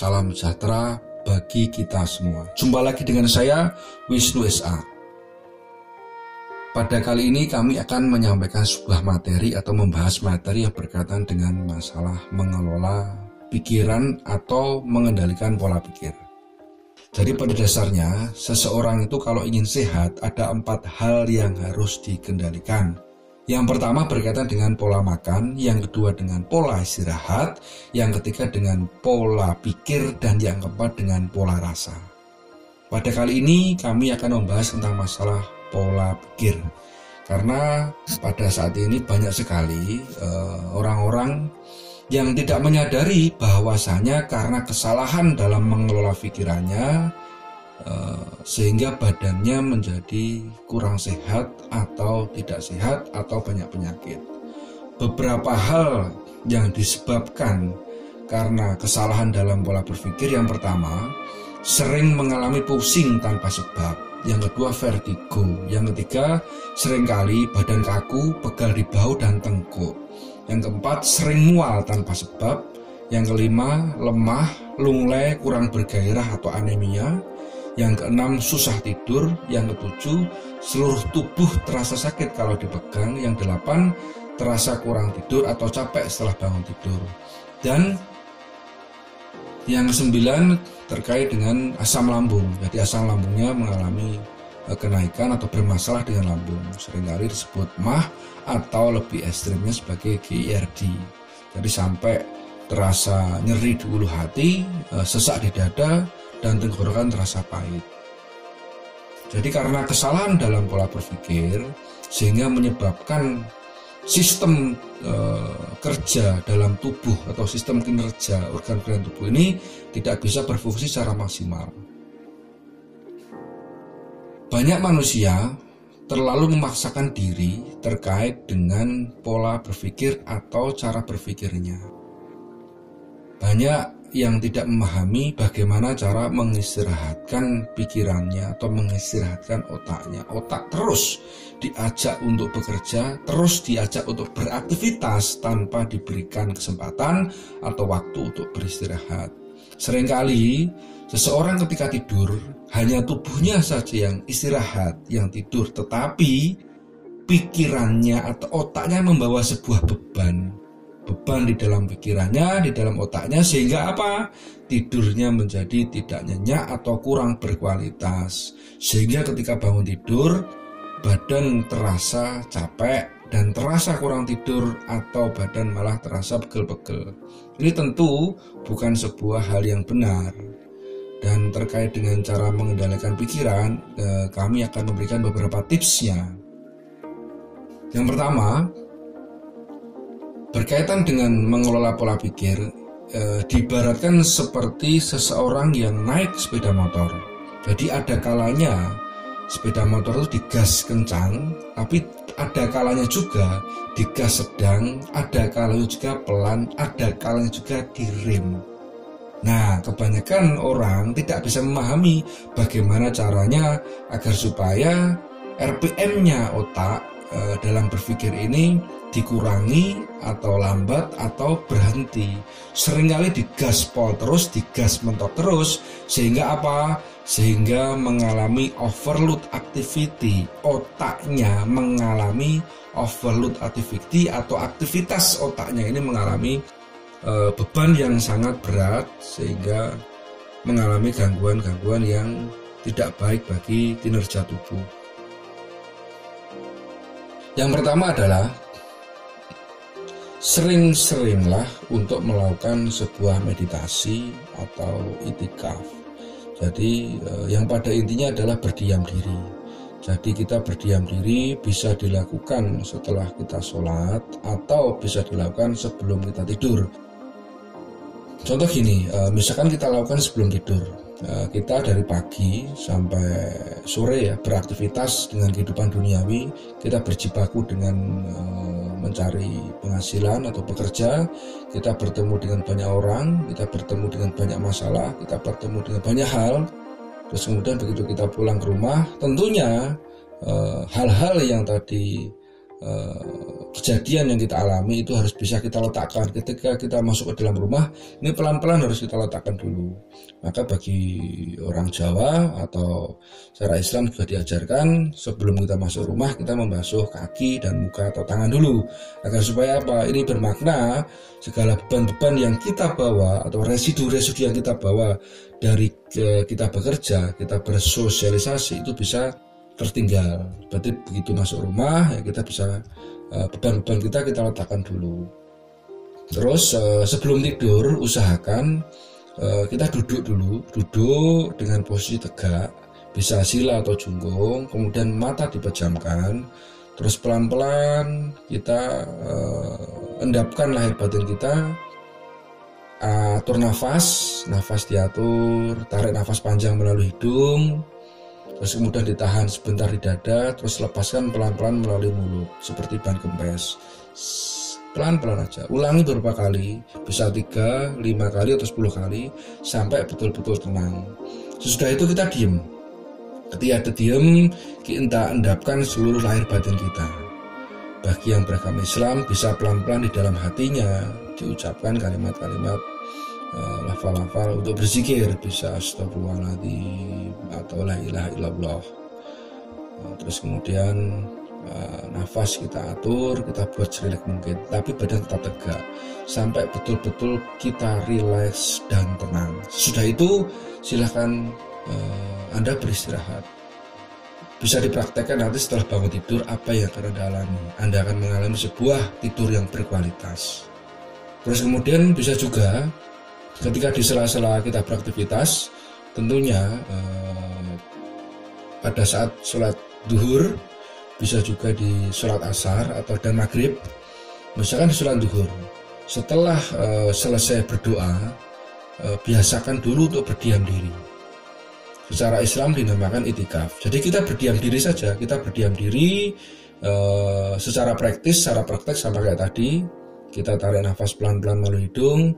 salam sejahtera bagi kita semua. Jumpa lagi dengan saya, Wisnu SA. Pada kali ini kami akan menyampaikan sebuah materi atau membahas materi yang berkaitan dengan masalah mengelola pikiran atau mengendalikan pola pikir. Jadi pada dasarnya, seseorang itu kalau ingin sehat ada empat hal yang harus dikendalikan. Yang pertama berkaitan dengan pola makan, yang kedua dengan pola istirahat, yang ketiga dengan pola pikir, dan yang keempat dengan pola rasa. Pada kali ini kami akan membahas tentang masalah pola pikir. Karena pada saat ini banyak sekali eh, orang-orang uh, yang tidak menyadari bahwasanya karena kesalahan dalam mengelola pikirannya sehingga badannya menjadi kurang sehat atau tidak sehat atau banyak penyakit. Beberapa hal yang disebabkan karena kesalahan dalam pola berpikir yang pertama, sering mengalami pusing tanpa sebab. Yang kedua vertigo. Yang ketiga, sering kali badan kaku, pegal di bahu dan tengkuk. Yang keempat, sering mual tanpa sebab. Yang kelima, lemah, lunglai, kurang bergairah atau anemia. Yang keenam, susah tidur. Yang ketujuh, seluruh tubuh terasa sakit kalau dipegang. Yang delapan, terasa kurang tidur atau capek setelah bangun tidur. Dan yang kesembilan terkait dengan asam lambung. Jadi asam lambungnya mengalami eh, kenaikan atau bermasalah dengan lambung. Seringkali disebut MAH atau lebih ekstrimnya sebagai GIRD. Jadi sampai terasa nyeri di ulu hati, eh, sesak di dada, dan tenggorokan terasa pahit. Jadi karena kesalahan dalam pola berpikir sehingga menyebabkan sistem e, kerja dalam tubuh atau sistem kinerja organ-organ tubuh ini tidak bisa berfungsi secara maksimal. Banyak manusia terlalu memaksakan diri terkait dengan pola berpikir atau cara berpikirnya. Banyak yang tidak memahami bagaimana cara mengistirahatkan pikirannya atau mengistirahatkan otaknya. Otak terus diajak untuk bekerja, terus diajak untuk beraktivitas tanpa diberikan kesempatan atau waktu untuk beristirahat. Seringkali seseorang ketika tidur hanya tubuhnya saja yang istirahat, yang tidur, tetapi pikirannya atau otaknya membawa sebuah beban beban di dalam pikirannya, di dalam otaknya sehingga apa? Tidurnya menjadi tidak nyenyak atau kurang berkualitas. Sehingga ketika bangun tidur badan terasa capek dan terasa kurang tidur atau badan malah terasa pegel-pegel. Ini tentu bukan sebuah hal yang benar. Dan terkait dengan cara mengendalikan pikiran, eh, kami akan memberikan beberapa tipsnya. Yang pertama, Berkaitan dengan mengelola pola pikir, e, diibaratkan seperti seseorang yang naik sepeda motor. Jadi ada kalanya sepeda motor itu digas kencang, tapi ada kalanya juga digas sedang, ada kalanya juga pelan, ada kalanya juga direm. Nah, kebanyakan orang tidak bisa memahami bagaimana caranya agar supaya RPM-nya otak e, dalam berpikir ini dikurangi atau lambat atau berhenti. Seringkali digaspol terus, digas mentok terus, sehingga apa? Sehingga mengalami overload activity. Otaknya mengalami overload activity atau aktivitas otaknya ini mengalami e, beban yang sangat berat sehingga mengalami gangguan-gangguan yang tidak baik bagi kinerja tubuh. Yang pertama adalah sering-seringlah untuk melakukan sebuah meditasi atau itikaf. Jadi eh, yang pada intinya adalah berdiam diri. Jadi kita berdiam diri bisa dilakukan setelah kita sholat atau bisa dilakukan sebelum kita tidur. Contoh gini, eh, misalkan kita lakukan sebelum tidur, kita dari pagi sampai sore ya beraktivitas dengan kehidupan duniawi, kita berjibaku dengan eh, mencari penghasilan atau bekerja, kita bertemu dengan banyak orang, kita bertemu dengan banyak masalah, kita bertemu dengan banyak hal. Terus kemudian begitu kita pulang ke rumah, tentunya hal-hal yang tadi kejadian yang kita alami itu harus bisa kita letakkan. Ketika kita masuk ke dalam rumah ini pelan-pelan harus kita letakkan dulu. Maka bagi orang Jawa atau secara Islam juga diajarkan sebelum kita masuk rumah kita membasuh kaki dan muka atau tangan dulu. Agar supaya apa? Ini bermakna segala beban-beban yang kita bawa atau residu-residu yang kita bawa dari kita bekerja kita bersosialisasi itu bisa tertinggal. Berarti begitu masuk rumah ya kita bisa Eh, beban-beban kita kita letakkan dulu. Terus uh, sebelum tidur usahakan uh, kita duduk dulu, duduk dengan posisi tegak, bisa sila atau jungkung, kemudian mata dipejamkan, terus pelan-pelan kita uh, endapkan lahir batin kita, atur nafas, nafas diatur, tarik nafas panjang melalui hidung, terus kemudian ditahan sebentar di dada terus lepaskan pelan-pelan melalui mulut seperti ban kempes. Pelan-pelan aja. Ulangi beberapa kali bisa tiga, lima kali atau sepuluh kali sampai betul-betul tenang. Sesudah itu kita diem. Ketika ada diem kita endapkan seluruh lahir batin kita. Bagi yang beragama Islam bisa pelan-pelan di dalam hatinya diucapkan kalimat-kalimat lafal-lafal untuk berzikir bisa astagfirullahaladzim atau la ilaha illallah. Uh, terus kemudian uh, nafas kita atur kita buat serilek mungkin tapi badan tetap tegak. Sampai betul-betul kita rileks dan tenang. Sudah itu silahkan anda beristirahat. Bisa dipraktekkan nanti setelah bangun tidur apa yang akan anda alami? Anda akan mengalami sebuah tidur yang berkualitas. Terus kemudian bisa juga ketika di sela-sela kita beraktivitas tentunya eh, pada saat sholat duhur bisa juga di sholat asar atau dan maghrib misalkan di sholat duhur setelah eh, selesai berdoa eh, biasakan dulu untuk berdiam diri. Secara Islam dinamakan itikaf. Jadi kita berdiam diri saja kita berdiam diri eh, secara praktis secara praktek sama kayak tadi kita tarik nafas pelan-pelan melalui hidung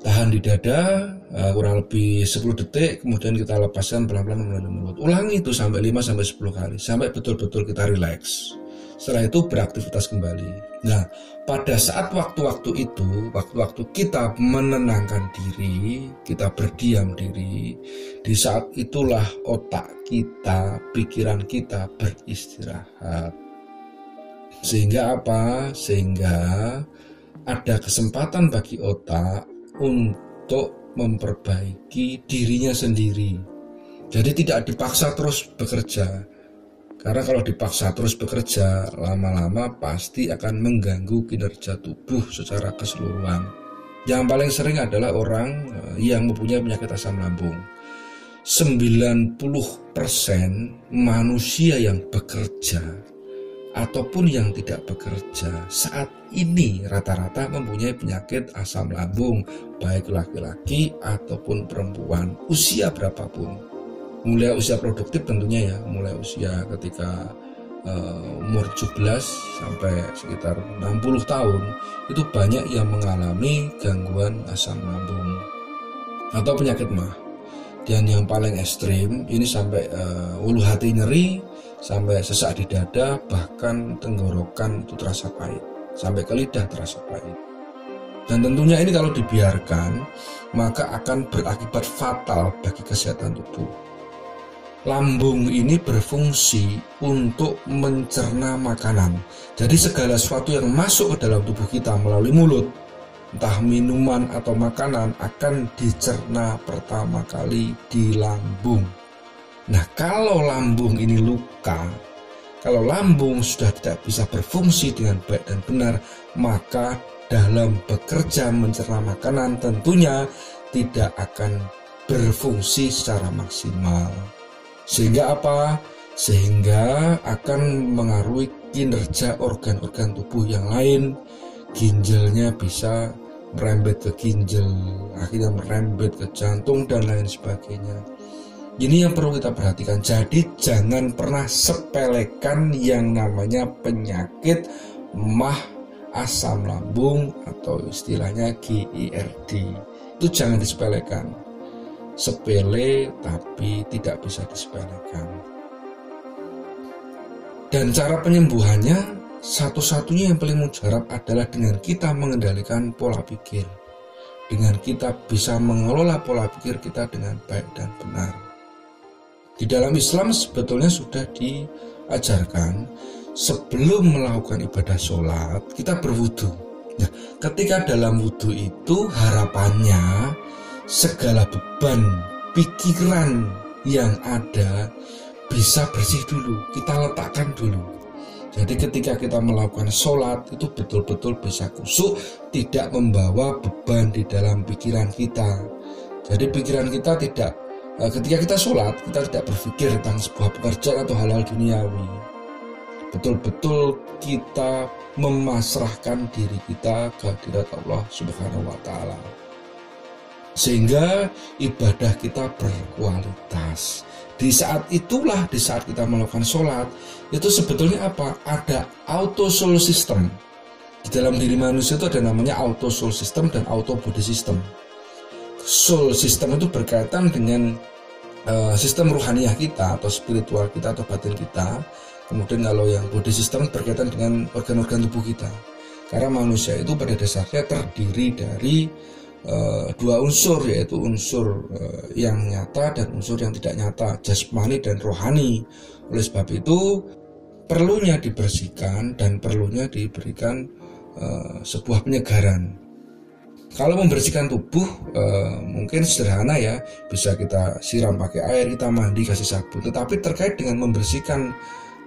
tahan di dada uh, kurang lebih 10 detik kemudian kita lepaskan pelan-pelan melalui mulut. Ulangi itu sampai 5 sampai 10 kali sampai betul-betul kita rileks setelah itu beraktivitas kembali. Nah pada saat waktu-waktu itu waktu-waktu kita menenangkan diri kita berdiam diri di saat itulah otak kita pikiran kita beristirahat. Sehingga apa? Sehingga ada kesempatan bagi otak untuk memperbaiki dirinya sendiri. Jadi tidak dipaksa terus bekerja. Karena kalau dipaksa terus bekerja, lama-lama pasti akan mengganggu kinerja tubuh secara keseluruhan. Yang paling sering adalah orang eh, yang mempunyai penyakit asam lambung. 90% manusia yang bekerja ataupun yang tidak bekerja. Saat ini rata-rata mempunyai penyakit asam lambung baik laki-laki ataupun perempuan. Usia berapapun. Mulai usia produktif tentunya ya. Mulai usia ketika uh, umur 17 sampai sekitar 60 tahun itu banyak yang mengalami gangguan asam lambung atau penyakit mah. Dan yang paling ekstrim ini sampai uh, ulu hati nyeri sampai sesak di dada bahkan tenggorokan itu terasa pahit. Sampai ke lidah terasa pahit. Dan tentunya ini kalau dibiarkan maka akan berakibat fatal bagi kesehatan tubuh. Lambung ini berfungsi untuk mencerna makanan. Jadi segala sesuatu yang masuk ke dalam tubuh kita melalui mulut entah minuman atau makanan akan dicerna pertama kali di lambung Nah, kalau lambung ini luka, kalau lambung sudah tidak bisa berfungsi dengan baik dan benar, maka dalam bekerja mencerna makanan tentunya tidak akan berfungsi secara maksimal. Sehingga apa? Sehingga akan mengaruhi kinerja organ-organ tubuh yang lain. Ginjalnya bisa merembet ke ginjal, akhirnya merembet ke jantung dan lain sebagainya. Ini yang perlu kita perhatikan. Jadi jangan pernah sepelekan yang namanya penyakit mah asam lambung atau istilahnya GIRD. Itu jangan disepelekan. Sepele tapi tidak bisa disepelekan. Dan cara penyembuhannya satu-satunya yang paling mujarab adalah dengan kita mengendalikan pola pikir. Dengan kita bisa mengelola pola pikir kita dengan baik dan benar. Di dalam Islam sebetulnya sudah diajarkan sebelum melakukan ibadah sholat kita berwudu. Nah, ketika dalam wudhu itu harapannya segala beban pikiran yang ada bisa bersih dulu, kita letakkan dulu jadi ketika kita melakukan sholat itu betul-betul bisa kusuk, tidak membawa beban di dalam pikiran kita. Jadi pikiran kita tidak, eh, ketika kita sholat kita tidak berpikir tentang sebuah pekerjaan atau hal-hal duniawi. Betul-betul kita memasrahkan diri kita ke hadirat Allah Subhanahu wa Ta'ala, sehingga ibadah kita berkualitas. Di saat itulah di saat kita melakukan sholat itu sebetulnya apa? Ada auto soul system. Di dalam diri manusia itu ada namanya auto soul system dan auto body system soul system itu berkaitan dengan uh, sistem ruhaniah kita atau spiritual kita atau batin kita. Kemudian kalau yang body system berkaitan dengan organ-organ tubuh kita. Karena manusia itu pada dasarnya terdiri dari uh, dua unsur yaitu unsur uh, yang nyata dan unsur yang tidak nyata jasmani dan rohani. Oleh sebab itu perlunya dibersihkan dan perlunya diberikan uh, sebuah penyegaran kalau membersihkan tubuh uh, mungkin sederhana ya bisa kita siram pakai air kita mandi kasih sabun tetapi terkait dengan membersihkan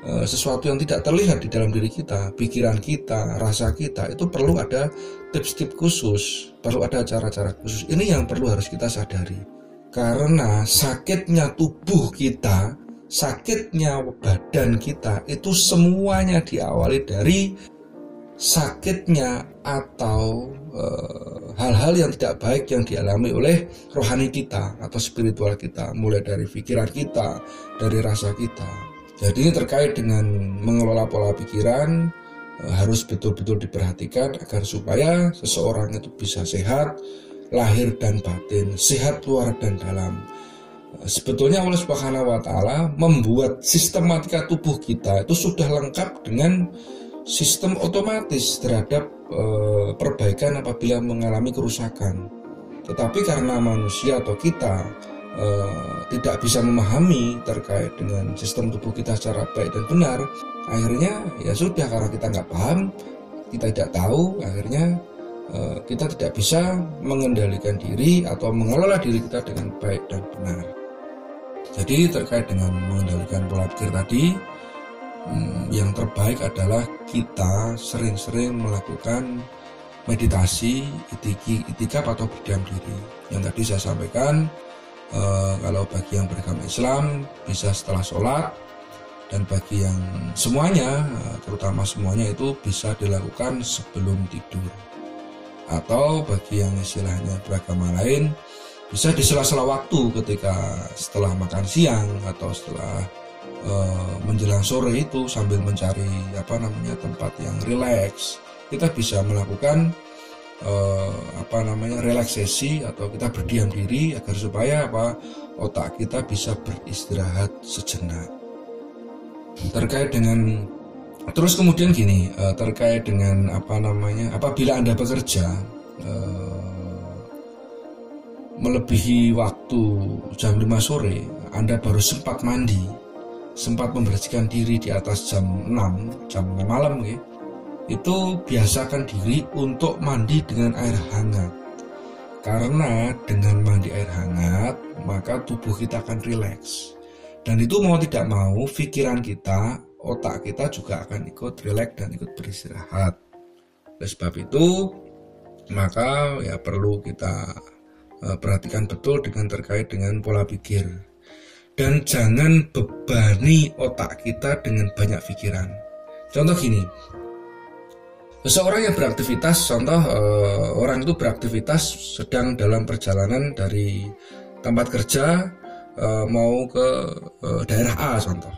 Eh, sesuatu yang tidak terlihat di dalam diri kita, pikiran kita, rasa kita, itu perlu ada tips-tips khusus, perlu ada cara-cara khusus. Ini yang perlu harus kita sadari. Karena sakitnya tubuh kita, sakitnya badan kita, itu semuanya diawali dari sakitnya atau eh, hal-hal uh, yang tidak baik yang dialami oleh rohani kita atau spiritual kita, mulai dari pikiran kita, dari rasa kita. Jadi ini terkait dengan mengelola pola pikiran eh, harus betul-betul diperhatikan agar supaya seseorang itu bisa sehat lahir dan batin, sehat luar dan dalam. Eh, sebetulnya Allah Subhanahu wa taala membuat sistematika tubuh kita itu sudah lengkap dengan sistem otomatis terhadap e, perbaikan apabila mengalami kerusakan. Tetapi karena manusia atau kita uh, tidak bisa memahami terkait dengan sistem tubuh kita secara baik dan benar, akhirnya ya sudah karena kita nggak paham, kita tidak tahu, akhirnya uh, kita tidak bisa mengendalikan diri atau mengelola diri kita dengan baik dan benar. Jadi terkait dengan mengendalikan pola pikir tadi, yang terbaik adalah kita sering-sering melakukan meditasi, itikaf atau berdiam diri. Yang tadi saya sampaikan, uh, kalau bagi yang beragama Islam bisa setelah sholat dan bagi yang semuanya uh, terutama semuanya itu bisa dilakukan sebelum tidur atau bagi yang istilahnya beragama lain bisa di sela-sela waktu ketika setelah makan siang atau setelah uh, menjelang sore itu sambil mencari apa namanya tempat yang rileks kita bisa melakukan uh, apa namanya relaksasi atau kita berdiam diri agar supaya apa otak kita bisa beristirahat sejenak. Terkait dengan terus kemudian gini uh, terkait dengan apa namanya apabila anda bekerja uh, melebihi waktu jam 5 sore anda baru sempat mandi sempat membersihkan diri di atas jam 6 jam malam ya itu biasakan diri untuk mandi dengan air hangat. Karena dengan mandi air hangat, maka tubuh kita akan rileks. Dan itu mau tidak mau, pikiran kita, otak kita juga akan ikut rileks dan ikut beristirahat. Oleh sebab itu, maka ya perlu kita uh, perhatikan betul dengan terkait dengan pola pikir. Dan jangan bebani otak kita dengan banyak pikiran. Contoh gini, Seseorang yang beraktivitas, contoh uh, orang itu beraktivitas sedang dalam perjalanan dari tempat kerja uh, mau ke uh, daerah A, contoh.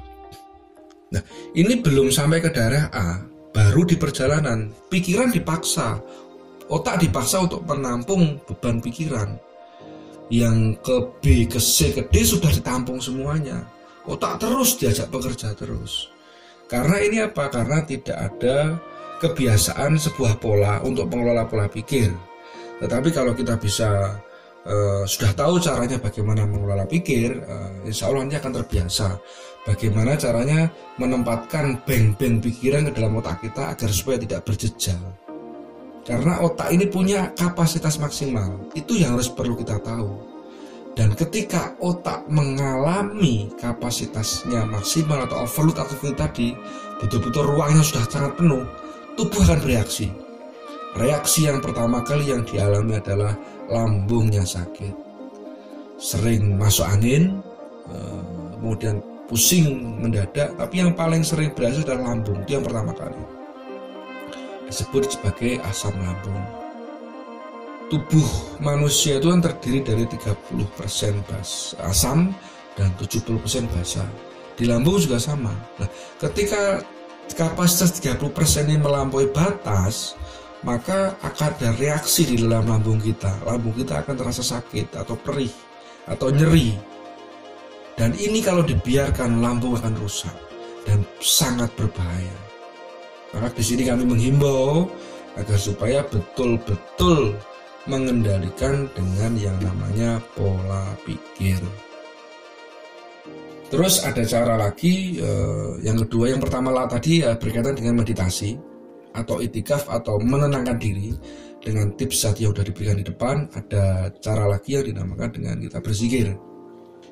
Nah, ini belum sampai ke daerah A, baru di perjalanan, pikiran dipaksa, otak dipaksa untuk menampung beban pikiran. Yang ke B, ke C, ke D sudah ditampung semuanya. Otak terus diajak bekerja terus. Karena ini apa? Karena tidak ada kebiasaan sebuah pola untuk mengelola pola pikir. Tetapi kalau kita bisa uh, sudah tahu caranya bagaimana mengelola pikir, uh, insya Allah nanti akan terbiasa. Bagaimana caranya menempatkan bank-bank pikiran ke dalam otak kita agar supaya tidak berjejal. Karena otak ini punya kapasitas maksimal, itu yang harus perlu kita tahu. Dan ketika otak mengalami kapasitasnya maksimal atau overload aktivitas tadi, betul-betul ruangnya sudah sangat penuh, tubuh akan bereaksi. Reaksi yang pertama kali yang dialami adalah lambungnya sakit. Sering masuk angin, eh, kemudian pusing mendadak, tapi yang paling sering berhasil adalah lambung, itu yang pertama kali. Disebut sebagai asam lambung tubuh manusia itu kan terdiri dari 30% bas asam dan 70% basa. Di lambung juga sama. Nah, ketika kapasitas 30% ini melampaui batas, maka akan ada reaksi di dalam lambung kita. Lambung kita akan terasa sakit atau perih atau nyeri. Dan ini kalau dibiarkan lambung akan rusak dan sangat berbahaya. Maka di sini kami menghimbau agar supaya betul-betul mengendalikan dengan yang namanya pola pikir. Terus ada cara lagi eh, yang kedua yang pertama lah tadi ya berkaitan dengan meditasi atau itikaf atau menenangkan diri dengan tips tadi yang sudah diberikan di depan ada cara lagi yang dinamakan dengan kita berzikir.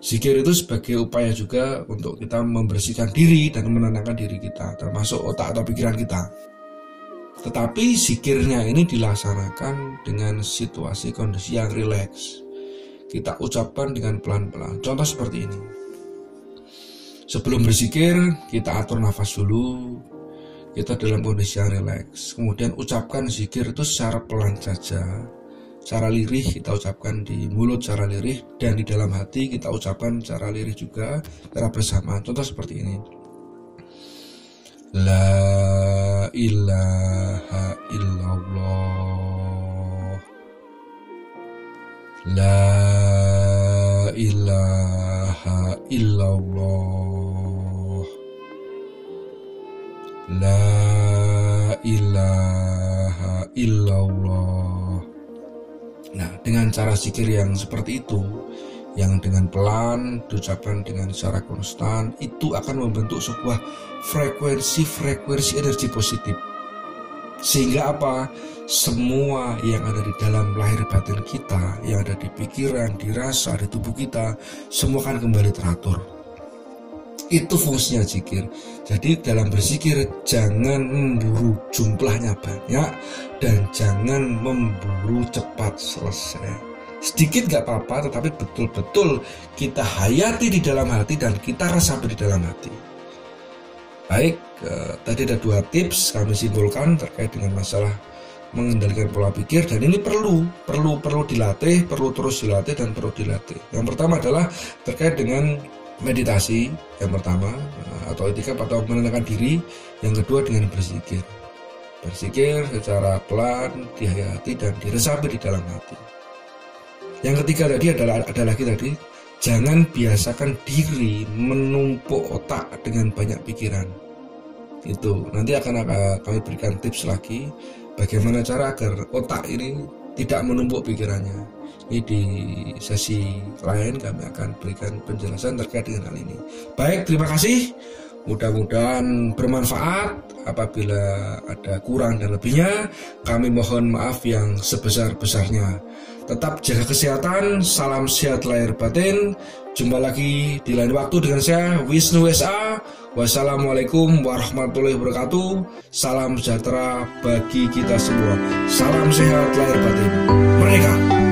Zikir itu sebagai upaya juga untuk kita membersihkan diri dan menenangkan diri kita termasuk otak atau pikiran kita. Tetapi zikirnya ini dilaksanakan dengan situasi kondisi yang rileks. Kita ucapkan dengan pelan-pelan. Contoh seperti ini. Sebelum berzikir, kita atur nafas dulu. Kita dalam kondisi yang rileks. Kemudian ucapkan zikir itu secara pelan saja. Secara lirih kita ucapkan di mulut secara lirih dan di dalam hati kita ucapkan secara lirih juga secara bersama. Contoh seperti ini. La ilaha illallah La ilaha illallah La ilaha illallah Nah dengan cara zikir yang seperti itu yang dengan pelan diucapkan dengan secara konstan itu akan membentuk sebuah frekuensi-frekuensi energi positif. Sehingga apa? Semua yang ada di dalam lahir batin kita yang ada di pikiran, dirasa, di tubuh kita semua akan kembali teratur itu fungsinya zikir. Jadi dalam berzikir jangan memburu jumlahnya banyak dan jangan memburu cepat selesai. Sedikit gak apa-apa tetapi betul-betul kita hayati di dalam hati dan kita resapi di dalam hati. Baik eh, tadi ada dua tips kami simpulkan terkait dengan masalah mengendalikan pola pikir dan ini perlu perlu perlu dilatih perlu terus dilatih dan perlu dilatih. Yang pertama adalah terkait dengan meditasi yang pertama eh, atau etika atau menenangkan diri yang kedua dengan berzikir berzikir secara pelan dihayati dan diresapi di dalam hati yang ketiga tadi adalah ada lagi tadi jangan biasakan diri menumpuk otak dengan banyak pikiran. Itu nanti akan kami berikan tips lagi bagaimana cara agar otak ini tidak menumpuk pikirannya. Di sesi lain kami akan berikan penjelasan terkait dengan hal ini. Baik, terima kasih. Mudah-mudahan bermanfaat. Apabila ada kurang dan lebihnya, kami mohon maaf yang sebesar-besarnya. Tetap jaga kesehatan, salam sehat lahir batin. Jumpa lagi di lain waktu dengan saya Wisnu SA. Wassalamualaikum warahmatullahi wabarakatuh. Salam sejahtera bagi kita semua. Salam sehat lahir batin. Mereka.